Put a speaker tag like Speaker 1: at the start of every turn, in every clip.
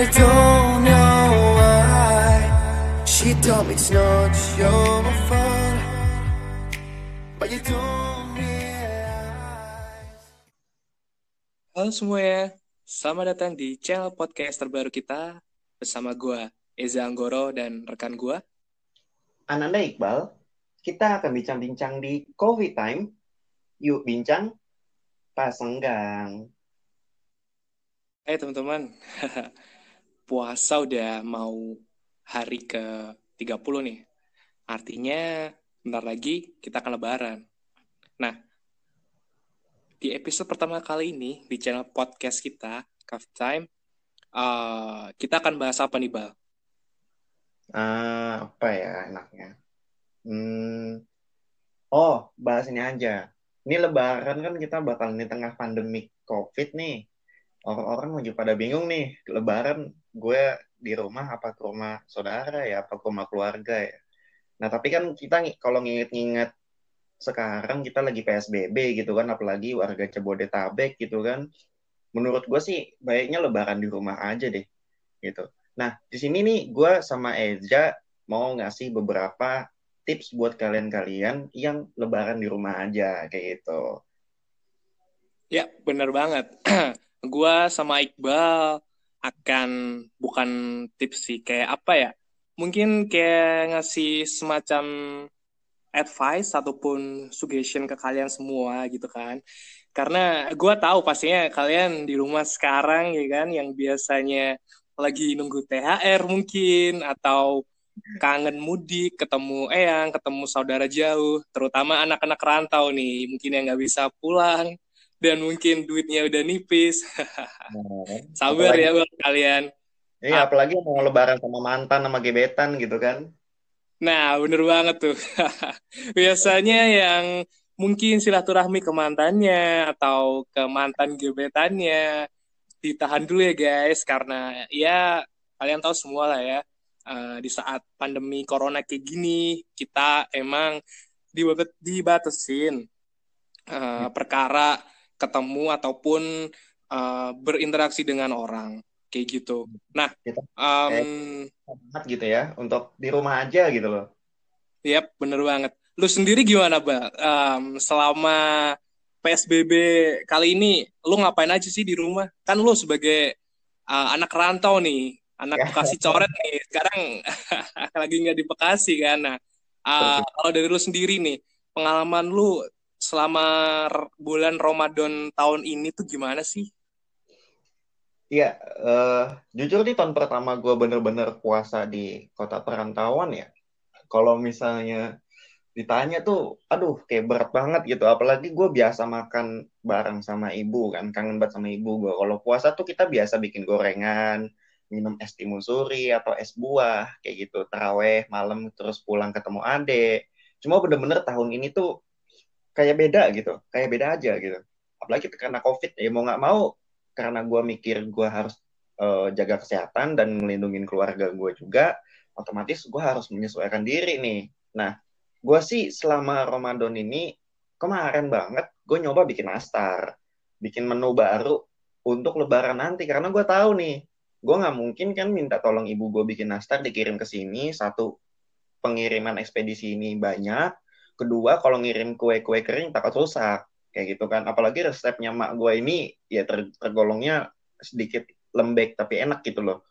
Speaker 1: I don't know why She told me it's not your fault But you don't realize
Speaker 2: Halo semuanya, selamat datang di channel podcast terbaru kita bersama gue Eza Anggoro dan rekan gue.
Speaker 3: Ananda Iqbal, kita akan bincang-bincang di Coffee Time. Yuk bincang, pas senggang.
Speaker 2: Eh teman-teman, puasa udah mau hari ke 30 nih. Artinya bentar lagi kita akan lebaran. Nah, di episode pertama kali ini di channel podcast kita, Coffee Time, uh, kita akan bahas apa nih, Bal?
Speaker 3: Ah, apa ya enaknya? Hmm, oh, bahas ini aja. Ini lebaran kan kita bakal di tengah pandemi COVID nih orang-orang lagi pada bingung nih lebaran gue di rumah apa ke rumah saudara ya apa ke rumah keluarga ya. Nah tapi kan kita kalau nginget-nginget sekarang kita lagi PSBB gitu kan apalagi warga Jabodetabek gitu kan menurut gue sih baiknya lebaran di rumah aja deh gitu. Nah di sini nih gue sama Eja mau ngasih beberapa tips buat kalian-kalian yang lebaran di rumah aja kayak gitu.
Speaker 2: Ya bener banget. Gua sama Iqbal akan bukan tips sih kayak apa ya mungkin kayak ngasih semacam advice ataupun suggestion ke kalian semua gitu kan. Karena gue tahu pastinya kalian di rumah sekarang ya kan yang biasanya lagi nunggu THR mungkin atau kangen mudik ketemu eyang ketemu saudara jauh terutama anak-anak rantau nih mungkin yang nggak bisa pulang dan mungkin duitnya udah nipis. Nah, Sabar apalagi, ya buat kalian.
Speaker 3: Iya, apalagi mau lebaran sama mantan sama gebetan gitu kan.
Speaker 2: Nah, bener banget tuh. Biasanya yang mungkin silaturahmi ke mantannya atau ke mantan gebetannya ditahan dulu ya guys karena ya kalian tahu semua lah ya uh, di saat pandemi corona kayak gini kita emang dibatasin uh, perkara ketemu ataupun uh, berinteraksi dengan orang kayak gitu. Nah,
Speaker 3: kita um, gitu ya untuk di rumah aja gitu loh.
Speaker 2: Yap, bener banget. Lu sendiri gimana, Bang? Um, selama PSBB kali ini, lu ngapain aja sih di rumah? Kan lu sebagai uh, anak rantau nih, anak Bekasi coret nih, sekarang lagi nggak di Bekasi kan. Nah, uh, kalau dari lu sendiri nih, pengalaman lu selama bulan Ramadan tahun ini tuh gimana sih?
Speaker 3: Iya, uh, jujur di tahun pertama gue bener-bener puasa di kota perantauan ya. Kalau misalnya ditanya tuh, aduh kayak berat banget gitu. Apalagi gue biasa makan bareng sama ibu kan, kangen banget sama ibu gue. Kalau puasa tuh kita biasa bikin gorengan, minum es timusuri atau es buah kayak gitu. Teraweh malam terus pulang ketemu ade. Cuma bener-bener tahun ini tuh kayak beda gitu kayak beda aja gitu. Apalagi karena covid ya mau nggak mau karena gue mikir gue harus uh, jaga kesehatan dan melindungi keluarga gue juga otomatis gue harus menyesuaikan diri nih. Nah gue sih selama Ramadan ini kemarin banget gue nyoba bikin nastar bikin menu baru untuk lebaran nanti. Karena gue tahu nih gue nggak mungkin kan minta tolong ibu gue bikin nastar dikirim ke sini satu pengiriman ekspedisi ini banyak kedua kalau ngirim kue-kue kering takut rusak. Kayak gitu kan. Apalagi resepnya mak gue ini ya ter tergolongnya sedikit lembek tapi enak gitu loh.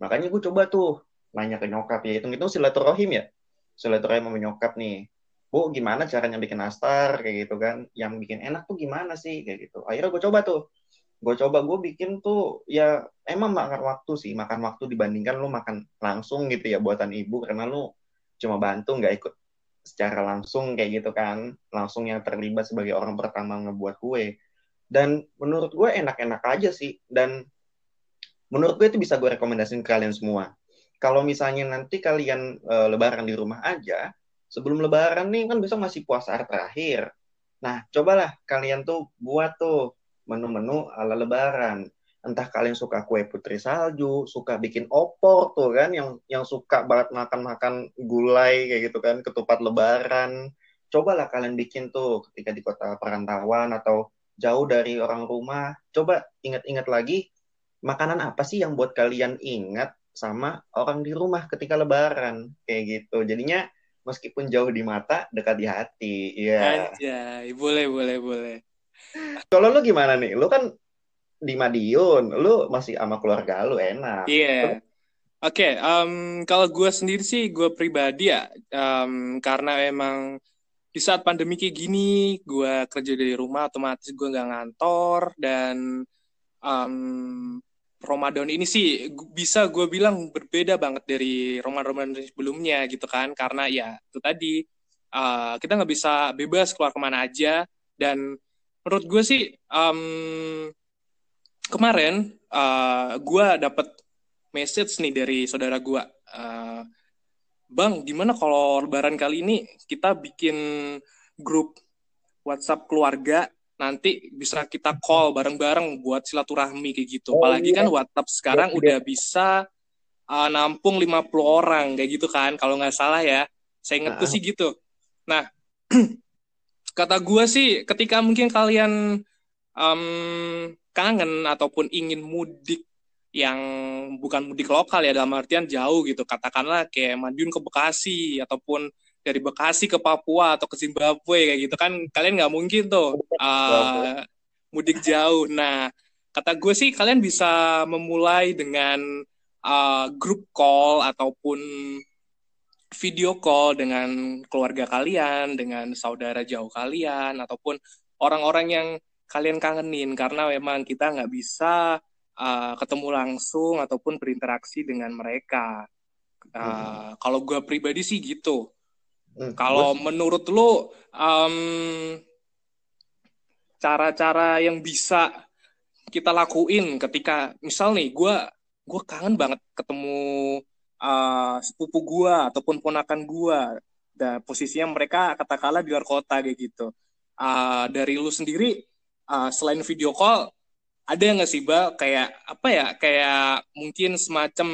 Speaker 3: Makanya gue coba tuh nanya ke nyokap. Ya hitung itu silaturahim ya. Silaturahim sama nyokap nih. Bu gimana caranya bikin nastar? Kayak gitu kan. Yang bikin enak tuh gimana sih? Kayak gitu. Akhirnya gue coba tuh. Gue coba gue bikin tuh ya emang makan waktu sih. Makan waktu dibandingkan lu makan langsung gitu ya buatan ibu. Karena lu cuma bantu nggak ikut secara langsung kayak gitu kan. Langsung yang terlibat sebagai orang pertama ngebuat kue. Dan menurut gue enak-enak aja sih. Dan menurut gue itu bisa gue rekomendasiin ke kalian semua. Kalau misalnya nanti kalian e, lebaran di rumah aja sebelum lebaran nih kan besok masih puasa terakhir. Nah cobalah kalian tuh buat tuh menu-menu ala lebaran entah kalian suka kue putri salju, suka bikin opor tuh kan, yang yang suka banget makan-makan gulai kayak gitu kan, ketupat lebaran. Cobalah kalian bikin tuh ketika di kota perantauan atau jauh dari orang rumah. Coba ingat-ingat lagi makanan apa sih yang buat kalian ingat sama orang di rumah ketika lebaran kayak gitu. Jadinya meskipun jauh di mata, dekat di hati. Iya.
Speaker 2: Anjay, boleh, boleh, boleh.
Speaker 3: Kalau lu gimana nih? Lu kan di Madiun, lu masih sama keluarga lu enak.
Speaker 2: Iya. Yeah. Oke, okay, um, kalau gue sendiri sih, gue pribadi ya, um, karena emang di saat pandemi kayak gini, gue kerja dari rumah, otomatis gue nggak ngantor, dan um, Ramadan ini sih bisa gue bilang berbeda banget dari Ramadan-Ramadan sebelumnya gitu kan, karena ya itu tadi, uh, kita nggak bisa bebas keluar ke mana aja, dan menurut gue sih, um, kemarin uh, gue dapet message nih dari saudara gue. Uh, Bang, gimana kalau lebaran kali ini kita bikin grup WhatsApp keluarga nanti bisa kita call bareng-bareng buat silaturahmi kayak gitu. Oh, Apalagi iya. kan WhatsApp sekarang iya. udah bisa uh, nampung 50 orang kayak gitu kan kalau nggak salah ya. Saya inget nah. sih gitu. Nah, kata gue sih ketika mungkin kalian um, kangen ataupun ingin mudik yang bukan mudik lokal ya dalam artian jauh gitu. Katakanlah kayak Madiun ke Bekasi ataupun dari Bekasi ke Papua atau ke Zimbabwe kayak gitu kan kalian nggak mungkin tuh uh, mudik jauh. Nah kata gue sih kalian bisa memulai dengan uh, grup call ataupun video call dengan keluarga kalian dengan saudara jauh kalian ataupun orang-orang yang kalian kangenin karena memang kita nggak bisa uh, ketemu langsung ataupun berinteraksi dengan mereka. Uh, hmm. Kalau gue pribadi sih gitu. Hmm. Kalau menurut lo um, cara-cara yang bisa kita lakuin ketika misal nih gue gue kangen banget ketemu uh, sepupu gue ataupun ponakan gue dan posisinya mereka katakanlah di luar kota kayak gitu. Uh, dari lu sendiri uh, selain video call ada nggak sih ba kayak apa ya kayak mungkin semacam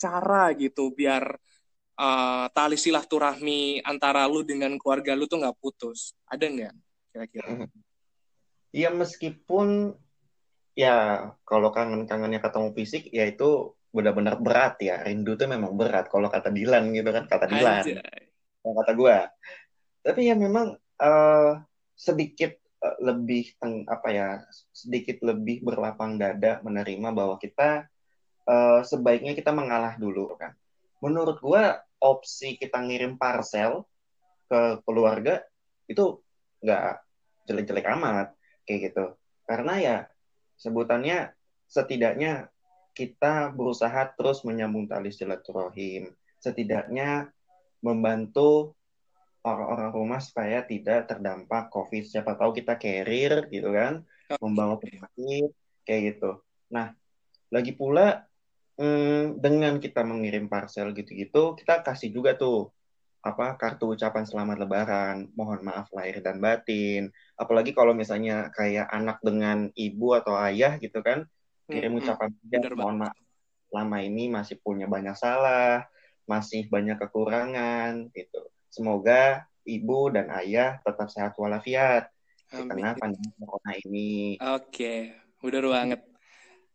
Speaker 2: cara gitu biar uh, tali silaturahmi antara lu dengan keluarga lu tuh nggak putus? Ada nggak kira-kira?
Speaker 3: Iya meskipun ya kalau kangen-kangennya ketemu fisik ya itu benar-benar berat ya. Rindu tuh memang berat kalau kata Dilan gitu kan kata Dilan. Kalau kata gue tapi ya memang uh, sedikit Lebih apa ya sedikit lebih berlapang dada menerima bahwa kita uh, sebaiknya kita mengalah dulu kan. Menurut gua opsi kita ngirim parcel ke keluarga itu nggak jelek-jelek amat kayak gitu. Karena ya sebutannya setidaknya kita berusaha terus menyambung tali silaturahim. Setidaknya membantu orang-orang rumah supaya tidak terdampak COVID. Siapa tahu kita carrier gitu kan, membawa penyakit kayak gitu. Nah, lagi pula hmm, dengan kita mengirim parcel gitu-gitu, kita kasih juga tuh apa kartu ucapan selamat lebaran, mohon maaf lahir dan batin. Apalagi kalau misalnya kayak anak dengan ibu atau ayah gitu kan, kirim hmm, ucapan hmm, mohon maaf lama ini masih punya banyak salah, masih banyak kekurangan gitu Semoga ibu dan ayah tetap sehat walafiat. Karena pandemi corona ini.
Speaker 2: Oke, udah banget.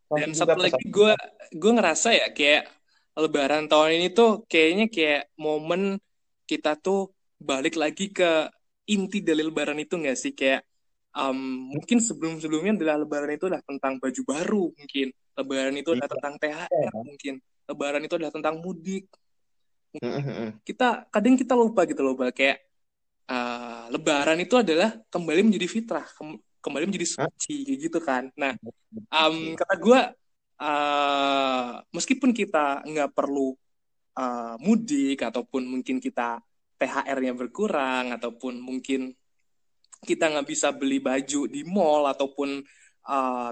Speaker 2: Dan satu lagi gue gue ngerasa ya kayak Lebaran tahun ini tuh kayaknya kayak momen kita tuh balik lagi ke inti dari Lebaran itu nggak sih? Kayak um, mungkin sebelum sebelumnya adalah Lebaran itu adalah tentang baju baru mungkin. Lebaran itu adalah iya. tentang THR mungkin. Lebaran itu adalah tentang mudik kita kadang kita lupa gitu loh kayak uh, lebaran itu adalah kembali menjadi fitrah kembali menjadi suci gitu kan. Nah um, kata gue uh, meskipun kita nggak perlu uh, mudik ataupun mungkin kita THR-nya berkurang ataupun mungkin kita nggak bisa beli baju di mall ataupun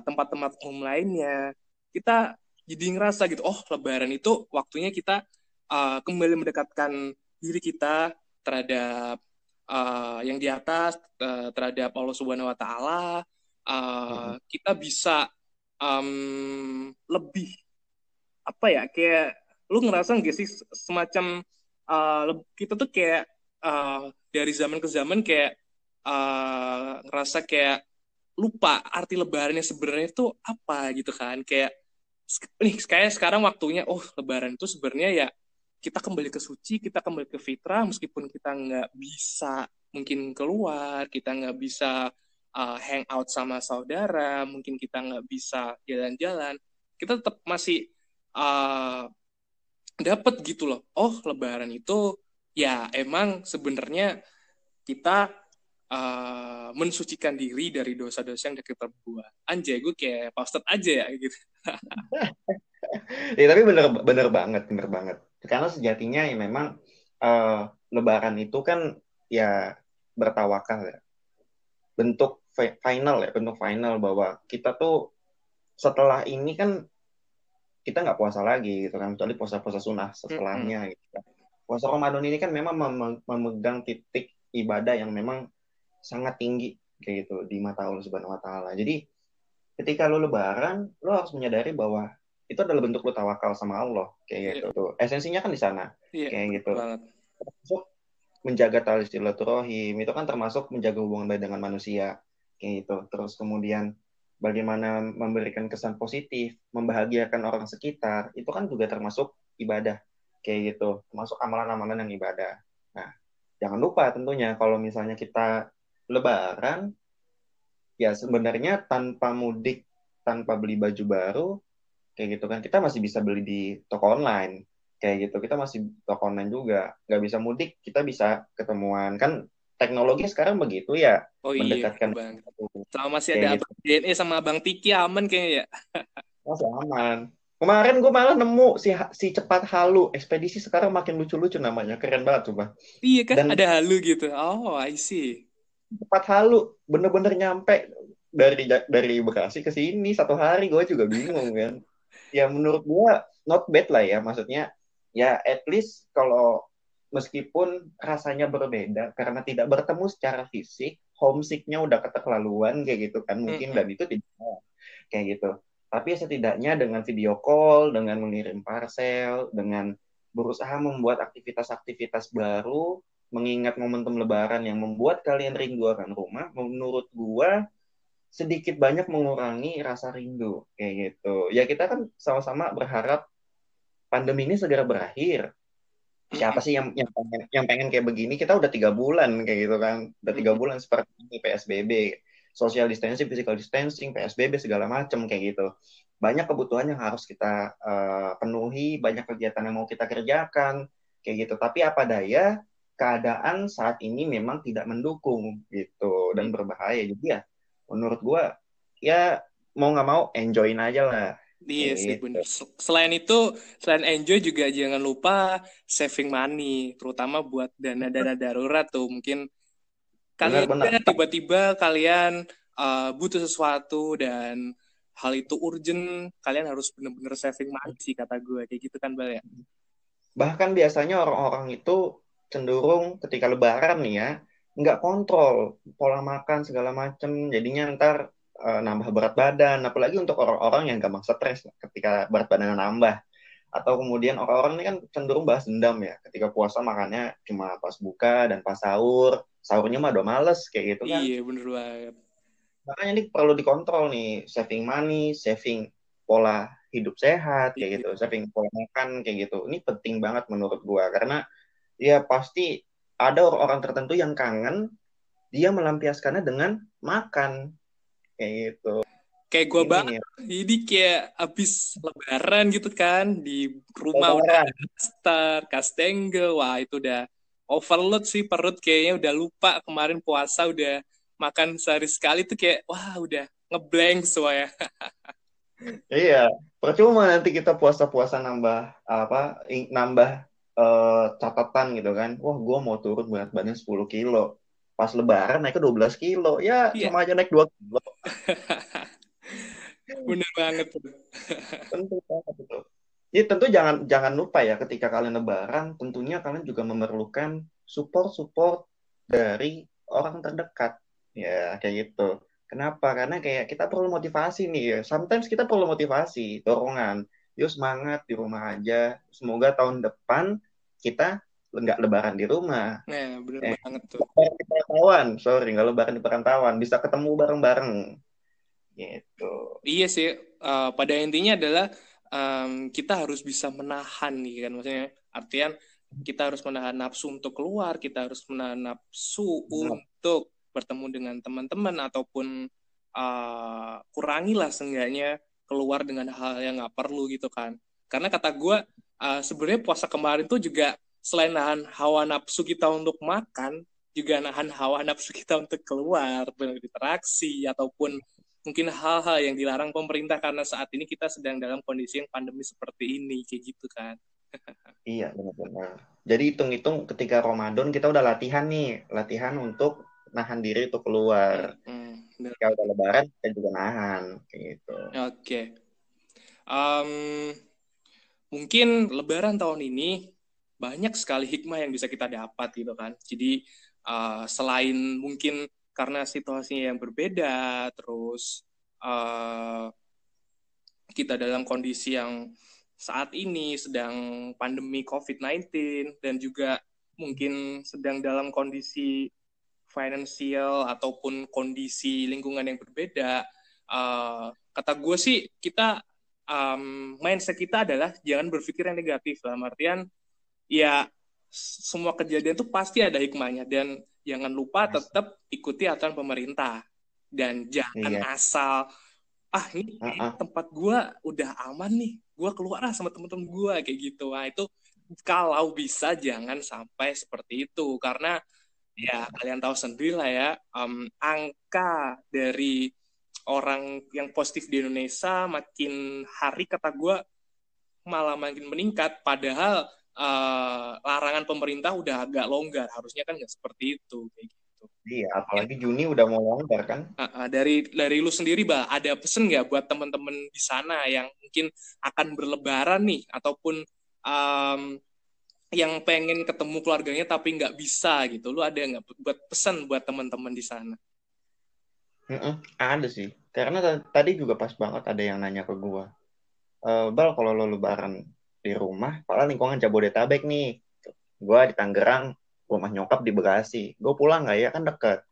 Speaker 2: tempat-tempat uh, umum lainnya kita jadi ngerasa gitu oh lebaran itu waktunya kita uh, kembali mendekatkan diri kita terhadap uh, yang di atas uh, terhadap Allah Subhanahu Wa Taala uh, hmm. kita bisa um, lebih apa ya kayak lu ngerasa nggak sih semacam uh, kita tuh kayak uh, dari zaman ke zaman kayak uh, ngerasa kayak lupa arti lebarannya sebenarnya itu apa gitu kan kayak nih kayak sekarang waktunya oh lebaran itu sebenarnya ya kita kembali ke suci kita kembali ke fitrah meskipun kita nggak bisa mungkin keluar kita nggak bisa uh, hang out sama saudara mungkin kita nggak bisa jalan-jalan kita tetap masih uh, dapat gitu loh oh lebaran itu ya emang sebenarnya kita uh, mensucikan diri dari dosa-dosa yang kita buat. Anjay, gue kayak posted aja ya gitu.
Speaker 3: ya tapi bener bener banget, bener banget. Karena sejatinya ya memang uh, Lebaran itu kan ya bertawakal ya. Bentuk final ya, bentuk final bahwa kita tuh setelah ini kan kita nggak puasa lagi gitu kan, kecuali puasa-puasa sunnah setelahnya mm -hmm. gitu. Kan. Puasa Ramadan ini kan memang memegang titik ibadah yang memang sangat tinggi kayak gitu di mata Allah Subhanahu wa taala. Jadi ketika lu lebaran, lu harus menyadari bahwa itu adalah bentuk lu tawakal sama Allah kayak yeah. gitu tuh. Esensinya kan di sana. Yeah, kayak gitu. Termasuk menjaga tali silaturahim itu kan termasuk menjaga hubungan baik dengan manusia kayak gitu. Terus kemudian bagaimana memberikan kesan positif, membahagiakan orang sekitar, itu kan juga termasuk ibadah kayak gitu, termasuk amalan-amalan yang ibadah. Nah, jangan lupa tentunya kalau misalnya kita lebaran ya sebenarnya tanpa mudik tanpa beli baju baru kayak gitu kan kita masih bisa beli di toko online kayak gitu kita masih toko online juga nggak bisa mudik kita bisa ketemuan kan teknologi sekarang begitu ya
Speaker 2: oh, iya, mendekatkan bang. Selama masih ada gitu. abang DNA sama abang Tiki aman kayaknya ya
Speaker 3: masih aman Kemarin gue malah nemu si si cepat halu ekspedisi sekarang makin lucu-lucu namanya keren banget coba.
Speaker 2: Iya kan Dan, ada halu gitu. Oh I see.
Speaker 3: Cepat halu bener-bener nyampe dari dari Bekasi ke sini satu hari gue juga bingung kan. Ya menurut gue not bad lah ya maksudnya ya at least kalau meskipun rasanya berbeda karena tidak bertemu secara fisik homesicknya udah keterlaluan kayak gitu kan mungkin mm -hmm. dan itu tidak kayak gitu tapi setidaknya dengan video call, dengan mengirim parcel, dengan berusaha membuat aktivitas-aktivitas baru, mengingat momentum lebaran yang membuat kalian rindu akan rumah, menurut gua sedikit banyak mengurangi rasa rindu kayak gitu. Ya kita kan sama-sama berharap pandemi ini segera berakhir. Siapa sih yang yang pengen, yang pengen kayak begini? Kita udah tiga bulan kayak gitu kan, udah tiga bulan seperti ini PSBB social distancing, physical distancing, PSBB segala macam kayak gitu. Banyak kebutuhan yang harus kita uh, penuhi, banyak kegiatan yang mau kita kerjakan kayak gitu. Tapi apa daya keadaan saat ini memang tidak mendukung gitu dan berbahaya. Jadi ya menurut gua ya mau nggak mau enjoyin aja lah.
Speaker 2: Iya sih gitu. benar. Selain itu, selain enjoy juga jangan lupa saving money, terutama buat dana-dana darurat tuh. Mungkin kalian tiba-tiba kalian uh, butuh sesuatu dan hal itu urgent kalian harus benar-benar saving money sih kata gue kayak gitu kan bal ya
Speaker 3: bahkan biasanya orang-orang itu cenderung ketika lebaran nih ya nggak kontrol pola makan segala macem. Jadinya ntar uh, nambah berat badan. Apalagi untuk orang-orang yang gampang stres ketika berat badannya nambah. Atau kemudian orang-orang ini kan cenderung bahas dendam ya. Ketika puasa makannya cuma pas buka dan pas sahur. Sahurnya mah udah males kayak gitu kan.
Speaker 2: Iya bener banget.
Speaker 3: Makanya ini perlu dikontrol nih. Saving money saving pola hidup sehat kayak gitu. Saving pola makan kayak gitu. Ini penting banget menurut gua. Karena ya pasti ada orang-orang tertentu yang kangen dia melampiaskannya dengan makan kayak gitu
Speaker 2: kayak gue banget ya. ini kayak abis lebaran gitu kan di rumah lebaran. udah star kastengel wah itu udah overload sih perut kayaknya udah lupa kemarin puasa udah makan sehari sekali tuh kayak wah udah ngeblank semuanya.
Speaker 3: iya, percuma nanti kita puasa-puasa nambah apa nambah uh, catatan gitu kan. Wah, gue mau turun berat badan 10 kilo. Pas lebaran naik ke 12 kilo. Ya, iya. cuma aja naik 2 kilo.
Speaker 2: Bener banget.
Speaker 3: Tentu banget itu. Jadi tentu jangan jangan lupa ya ketika kalian lebaran tentunya kalian juga memerlukan support-support dari orang terdekat ya kayak gitu. Kenapa? Karena kayak kita perlu motivasi nih ya. Sometimes kita perlu motivasi, dorongan. Yuk semangat di rumah aja. Semoga tahun depan kita nggak lebaran di rumah.
Speaker 2: Nah, bener eh, banget tuh.
Speaker 3: Di perantauan, sorry, nggak lebaran di perantauan. Bisa ketemu bareng-bareng. Gitu.
Speaker 2: Iya sih. Uh, pada intinya adalah um, kita harus bisa menahan nih kan maksudnya artian kita harus menahan nafsu untuk keluar kita harus menahan nafsu nah. untuk bertemu dengan teman-teman ataupun uh, kurangilah seenggaknya keluar dengan hal yang nggak perlu gitu kan karena kata gue uh, sebenarnya puasa kemarin tuh juga selain nahan hawa nafsu kita untuk makan juga nahan hawa nafsu kita untuk keluar berinteraksi ataupun mungkin hal-hal yang dilarang pemerintah karena saat ini kita sedang dalam kondisi yang pandemi seperti ini kayak gitu kan.
Speaker 3: Iya benar-benar. Jadi hitung-hitung ketika Ramadan kita udah latihan nih latihan untuk nahan diri untuk keluar. Hmm, kalau udah lebaran kita juga nahan kayak gitu.
Speaker 2: Oke. Okay. um, mungkin lebaran tahun ini banyak sekali hikmah yang bisa kita dapat gitu kan. Jadi uh, selain mungkin karena situasinya yang berbeda terus uh, kita dalam kondisi yang saat ini sedang pandemi COVID-19 dan juga mungkin sedang dalam kondisi finansial ataupun kondisi lingkungan yang berbeda, uh, kata gue sih kita um, mindset kita adalah jangan berpikir yang negatif. Dalam artian ya semua kejadian itu pasti ada hikmahnya. Dan jangan lupa tetap ikuti aturan pemerintah. Dan jangan iya. asal ah ini uh -uh. tempat gue udah aman nih. Gue keluar lah sama temen-temen gue kayak gitu. Nah itu kalau bisa jangan sampai seperti itu. Karena ya kalian tahu sendiri lah ya um, angka dari orang yang positif di Indonesia makin hari kata gue malah makin meningkat. Padahal uh, larangan pemerintah udah agak longgar. Harusnya kan nggak seperti itu kayak gitu.
Speaker 3: Iya apalagi Juni udah mau longgar kan?
Speaker 2: Uh, uh, dari dari lu sendiri bah ada pesen nggak buat teman-teman di sana yang mungkin akan berlebaran nih ataupun um, yang pengen ketemu keluarganya tapi nggak bisa gitu? Lu ada nggak buat pesan buat teman-teman di sana
Speaker 3: Mm-mm, ada sih. Karena tadi juga pas banget ada yang nanya ke gua. E, bal kalau lo lebaran di rumah malah lingkungan Jabodetabek nih. Gua di Tangerang rumah nyokap di Bekasi. Gue pulang nggak ya? Kan dekat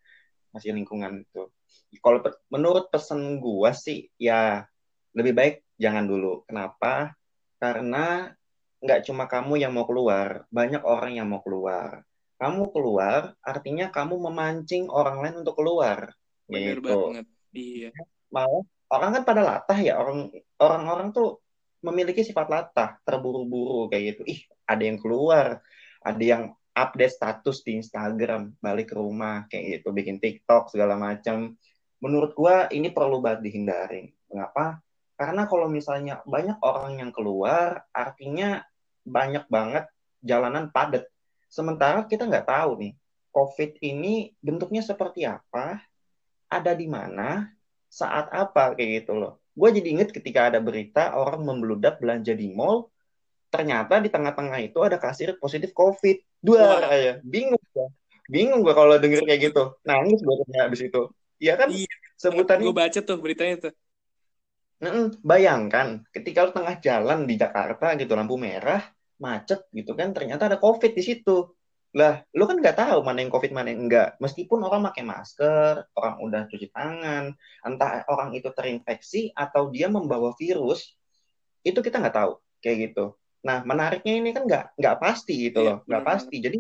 Speaker 3: masih lingkungan itu. Kalau pe- menurut pesan gua sih ya lebih baik jangan dulu. Kenapa? Karena nggak cuma kamu yang mau keluar, banyak orang yang mau keluar. Kamu keluar, artinya kamu memancing orang lain untuk keluar.
Speaker 2: Bener gitu. banget. Iya.
Speaker 3: Malah orang kan pada latah ya, orang orang-orang tuh memiliki sifat latah, terburu-buru kayak gitu. Ih, ada yang keluar, ada yang update status di Instagram, balik ke rumah kayak gitu, bikin TikTok segala macam. Menurut gua ini perlu banget dihindari. Mengapa? Karena kalau misalnya banyak orang yang keluar, artinya banyak banget jalanan padat. Sementara kita nggak tahu nih, COVID ini bentuknya seperti apa, ada di mana, saat apa kayak gitu loh. Gue jadi inget ketika ada berita orang membludak belanja di mall, ternyata di tengah-tengah itu ada kasir positif COVID. Dua ya, bingung gue. Bingung gue kalau denger kayak gitu. Nangis gue habis itu. Iya kan? Iya.
Speaker 2: Sebutan gue baca tuh beritanya tuh.
Speaker 3: bayangkan ketika lu tengah jalan di Jakarta gitu lampu merah macet gitu kan ternyata ada covid di situ lah lu kan nggak tahu mana yang covid mana yang enggak meskipun orang pakai masker orang udah cuci tangan entah orang itu terinfeksi atau dia membawa virus itu kita nggak tahu. Kayak gitu. Nah menariknya ini kan nggak nggak pasti gitu iya, loh. Nggak pasti. Jadi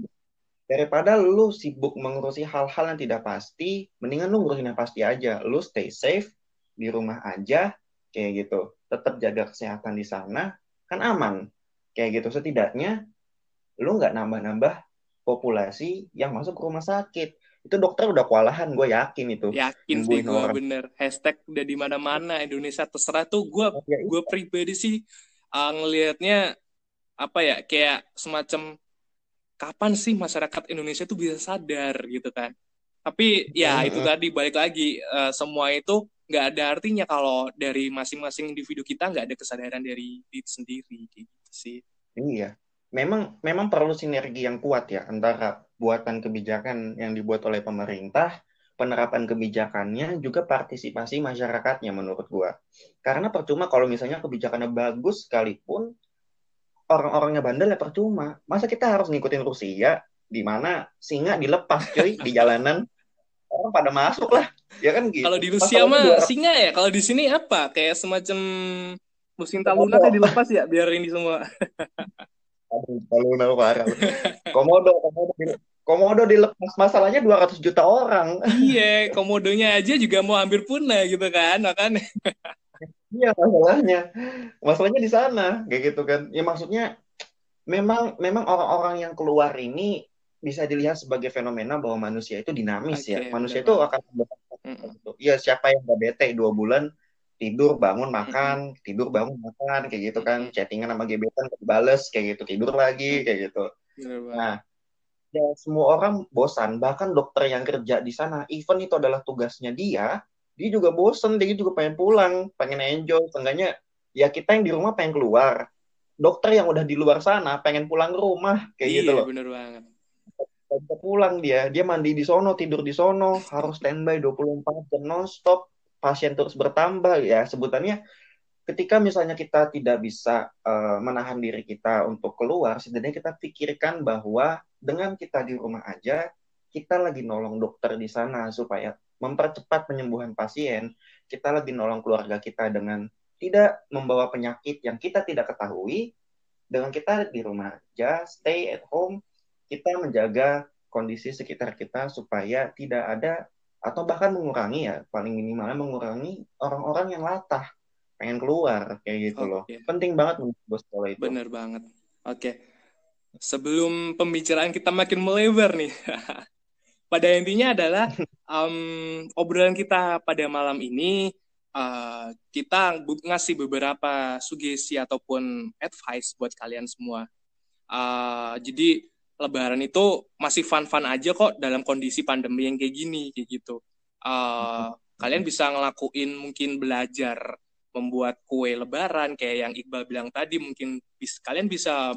Speaker 3: daripada lu sibuk mengurusi hal-hal yang tidak pasti mendingan lu ngurusin yang pasti aja. Lu stay safe di rumah aja kayak gitu. Tetap jaga kesehatan di sana kan aman. Kayak gitu. Setidaknya lu nggak nambah-nambah populasi yang masuk ke rumah sakit. Itu dokter udah kewalahan gue yakin itu.
Speaker 2: Yakin sih gue bener. Hashtag udah di mana-mana Indonesia terserah. Tuh gue oh, ya, gue pribadi sih uh, ngelihatnya apa ya kayak semacam kapan sih masyarakat Indonesia tuh bisa sadar gitu kan? Tapi ya itu tadi balik lagi uh, semua itu nggak ada artinya kalau dari masing-masing individu kita nggak ada kesadaran dari diri sendiri gitu sih.
Speaker 3: Iya, memang memang perlu sinergi yang kuat ya antara buatan kebijakan yang dibuat oleh pemerintah, penerapan kebijakannya, juga partisipasi masyarakatnya menurut gua. Karena percuma kalau misalnya kebijakannya bagus sekalipun orang-orangnya bandel ya percuma. Masa kita harus ngikutin Rusia di mana singa dilepas cuy di jalanan orang pada masuk lah ya kan gitu
Speaker 2: kalau di Rusia mah singa ya kalau di sini apa kayak semacam Lucinta Luna tadi dilepas ya biar ini semua.
Speaker 3: Aduh, Luna parah. Komodo, komodo, komodo dilepas masalahnya 200 juta orang.
Speaker 2: iya, komodonya aja juga mau hampir punah gitu kan, makanya.
Speaker 3: iya masalahnya, masalahnya di sana kayak gitu kan. Ya maksudnya memang memang orang-orang yang keluar ini bisa dilihat sebagai fenomena bahwa manusia itu dinamis okay, ya. Manusia itu akan Iya, siapa yang gak bete dua bulan tidur bangun makan. Mm-hmm. tidur bangun makan. Kayak gitu kan. Mm-hmm. chattingan sama gebetan bales kayak gitu. Tidur lagi kayak gitu. Nah ya semua orang bosan. Bahkan dokter yang kerja di sana even itu adalah tugasnya dia dia juga bosan. Dia juga pengen pulang pengen enjoy. Seenggaknya ya kita yang di rumah pengen keluar. Dokter yang udah di luar sana pengen pulang ke rumah. Kayak
Speaker 2: iya,
Speaker 3: gitu loh.
Speaker 2: bener banget.
Speaker 3: Pulang dia. Dia mandi di sono tidur di sono harus standby 24 jam non stop pasien terus bertambah ya. Sebutannya ketika misalnya kita tidak bisa uh, menahan diri kita untuk keluar setidaknya kita pikirkan bahwa dengan kita di rumah aja kita lagi nolong dokter di sana supaya mempercepat penyembuhan pasien kita lagi nolong keluarga kita dengan tidak membawa penyakit yang kita tidak ketahui dengan kita di rumah aja stay at home kita menjaga kondisi sekitar kita supaya tidak ada atau bahkan mengurangi ya paling minimalnya mengurangi orang-orang yang latah pengen keluar kayak gitu okay. loh penting banget menurut sekolah itu
Speaker 2: bener banget oke okay. sebelum pembicaraan kita makin melebar nih pada intinya adalah um, obrolan kita pada malam ini uh, kita ngasih beberapa sugesti ataupun advice buat kalian semua uh, jadi Lebaran itu masih fun-fun aja kok dalam kondisi pandemi yang kayak gini kayak gitu. Uh, kalian bisa ngelakuin mungkin belajar membuat kue Lebaran kayak yang Iqbal bilang tadi mungkin bis, kalian bisa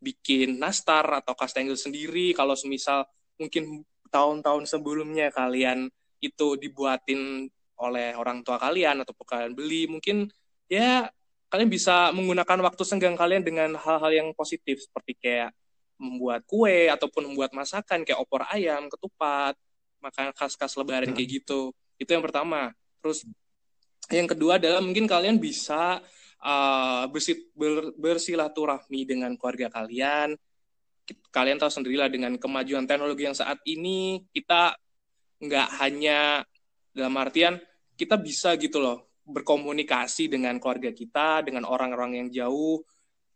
Speaker 2: bikin nastar atau kastengel sendiri kalau semisal mungkin tahun-tahun sebelumnya kalian itu dibuatin oleh orang tua kalian atau kalian beli mungkin ya kalian bisa menggunakan waktu senggang kalian dengan hal-hal yang positif seperti kayak membuat kue ataupun membuat masakan kayak opor ayam, ketupat, makan khas-khas lebaran kayak gitu. Itu yang pertama. Terus yang kedua adalah mungkin kalian bisa uh, bersit, ber, bersilaturahmi dengan keluarga kalian. Kalian tahu sendirilah dengan kemajuan teknologi yang saat ini kita nggak hanya dalam artian kita bisa gitu loh berkomunikasi dengan keluarga kita, dengan orang-orang yang jauh,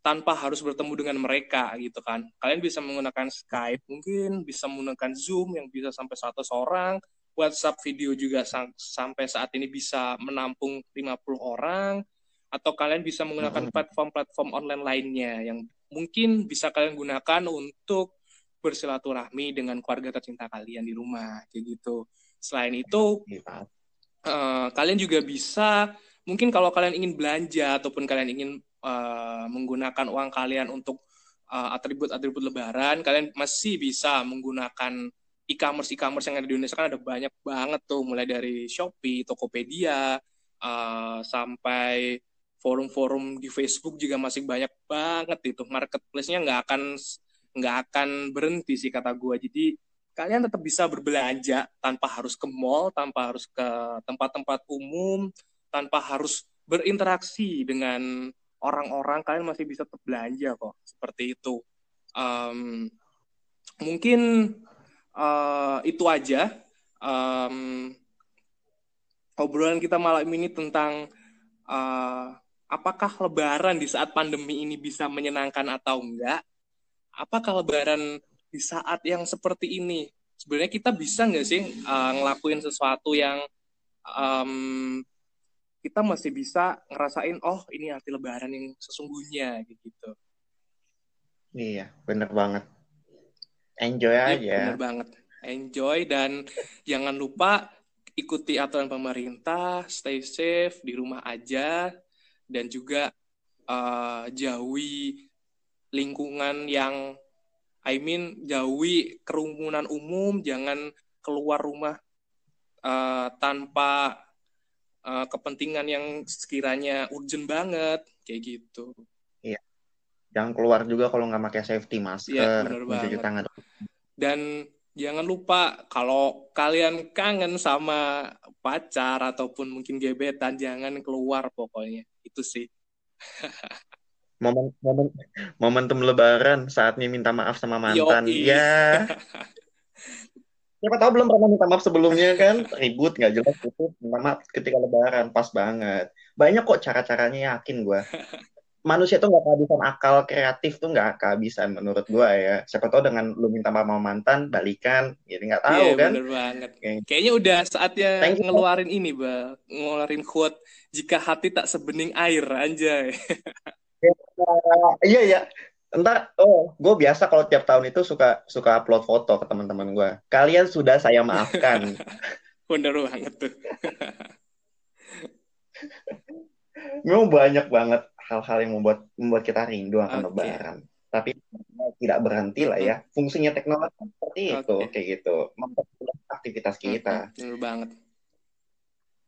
Speaker 2: tanpa harus bertemu dengan mereka gitu kan. Kalian bisa menggunakan Skype, mungkin bisa menggunakan Zoom yang bisa sampai 100 orang, WhatsApp video juga sam sampai saat ini bisa menampung 50 orang, atau kalian bisa menggunakan platform-platform online lainnya yang mungkin bisa kalian gunakan untuk bersilaturahmi dengan keluarga tercinta kalian di rumah, kayak gitu. Selain itu, uh, kalian juga bisa, mungkin kalau kalian ingin belanja ataupun kalian ingin uh, menggunakan uang kalian untuk uh, atribut-atribut lebaran, kalian masih bisa menggunakan e-commerce e-commerce yang ada di Indonesia. Kan ada banyak banget tuh mulai dari Shopee, Tokopedia, uh, sampai forum-forum di Facebook juga masih banyak banget itu. Marketplace-nya nggak akan nggak akan berhenti sih kata gue jadi kalian tetap bisa berbelanja tanpa harus ke mall tanpa harus ke tempat-tempat umum tanpa harus berinteraksi dengan orang-orang kalian masih bisa tetap belanja kok. Seperti itu. Um, mungkin uh, itu aja. Um, obrolan kita malam ini tentang uh, apakah Lebaran di saat pandemi ini bisa menyenangkan atau enggak? Apakah Lebaran di saat yang seperti ini? Sebenarnya kita bisa nggak sih uh, ngelakuin sesuatu yang um, kita masih bisa ngerasain oh ini arti lebaran yang sesungguhnya gitu.
Speaker 3: Iya, bener banget. Enjoy iya, aja.
Speaker 2: Bener banget. Enjoy dan jangan lupa ikuti aturan pemerintah, stay safe di rumah aja dan juga uh, jauhi lingkungan yang I mean jauhi kerumunan umum, jangan keluar rumah uh, tanpa uh, kepentingan yang sekiranya urgent banget kayak gitu.
Speaker 3: Iya. Jangan keluar juga kalau nggak pakai safety masker, ya, mencuci tangan.
Speaker 2: Dan jangan lupa kalau kalian kangen sama pacar ataupun mungkin gebetan jangan keluar pokoknya. Itu sih.
Speaker 3: momen momen momentum lebaran saatnya minta maaf sama mantan
Speaker 2: Yoi.
Speaker 3: ya siapa tahu belum pernah minta maaf sebelumnya kan ribut nggak jelas itu minta maaf ketika lebaran pas banget banyak kok cara-caranya yakin gue manusia tuh nggak kehabisan akal kreatif tuh nggak kehabisan menurut gue ya siapa tahu dengan lu minta maaf sama mantan balikan jadi nggak tahu
Speaker 2: Iya
Speaker 3: kan
Speaker 2: bener banget.
Speaker 3: Oke.
Speaker 2: Kayaknya udah saatnya
Speaker 3: Thank you.
Speaker 2: ngeluarin ini, Ba. Ngeluarin quote jika hati tak sebening air, anjay.
Speaker 3: iya ya Entar, oh, gue biasa kalau tiap tahun itu suka suka upload foto ke teman-teman gue. Kalian sudah saya maafkan.
Speaker 2: Bener banget tuh.
Speaker 3: Memang banyak banget hal-hal yang membuat membuat kita rindu akan
Speaker 2: Oke.
Speaker 3: Lebaran. Tapi tidak berhenti lah ya. Fungsinya teknologi seperti itu,
Speaker 2: Oke.
Speaker 3: kayak gitu, mempermudah aktivitas kita.
Speaker 2: Bener banget.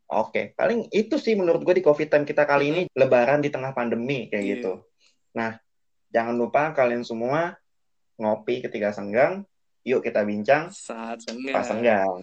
Speaker 3: Oke, paling itu sih menurut gue di COVID time kita kali ini Lebaran di tengah pandemi kayak
Speaker 2: Iya.
Speaker 3: gitu. Nah, jangan lupa kalian semua ngopi ketika senggang. Yuk kita bincang
Speaker 2: Saat
Speaker 3: pas
Speaker 2: senggang.
Speaker 3: senggang.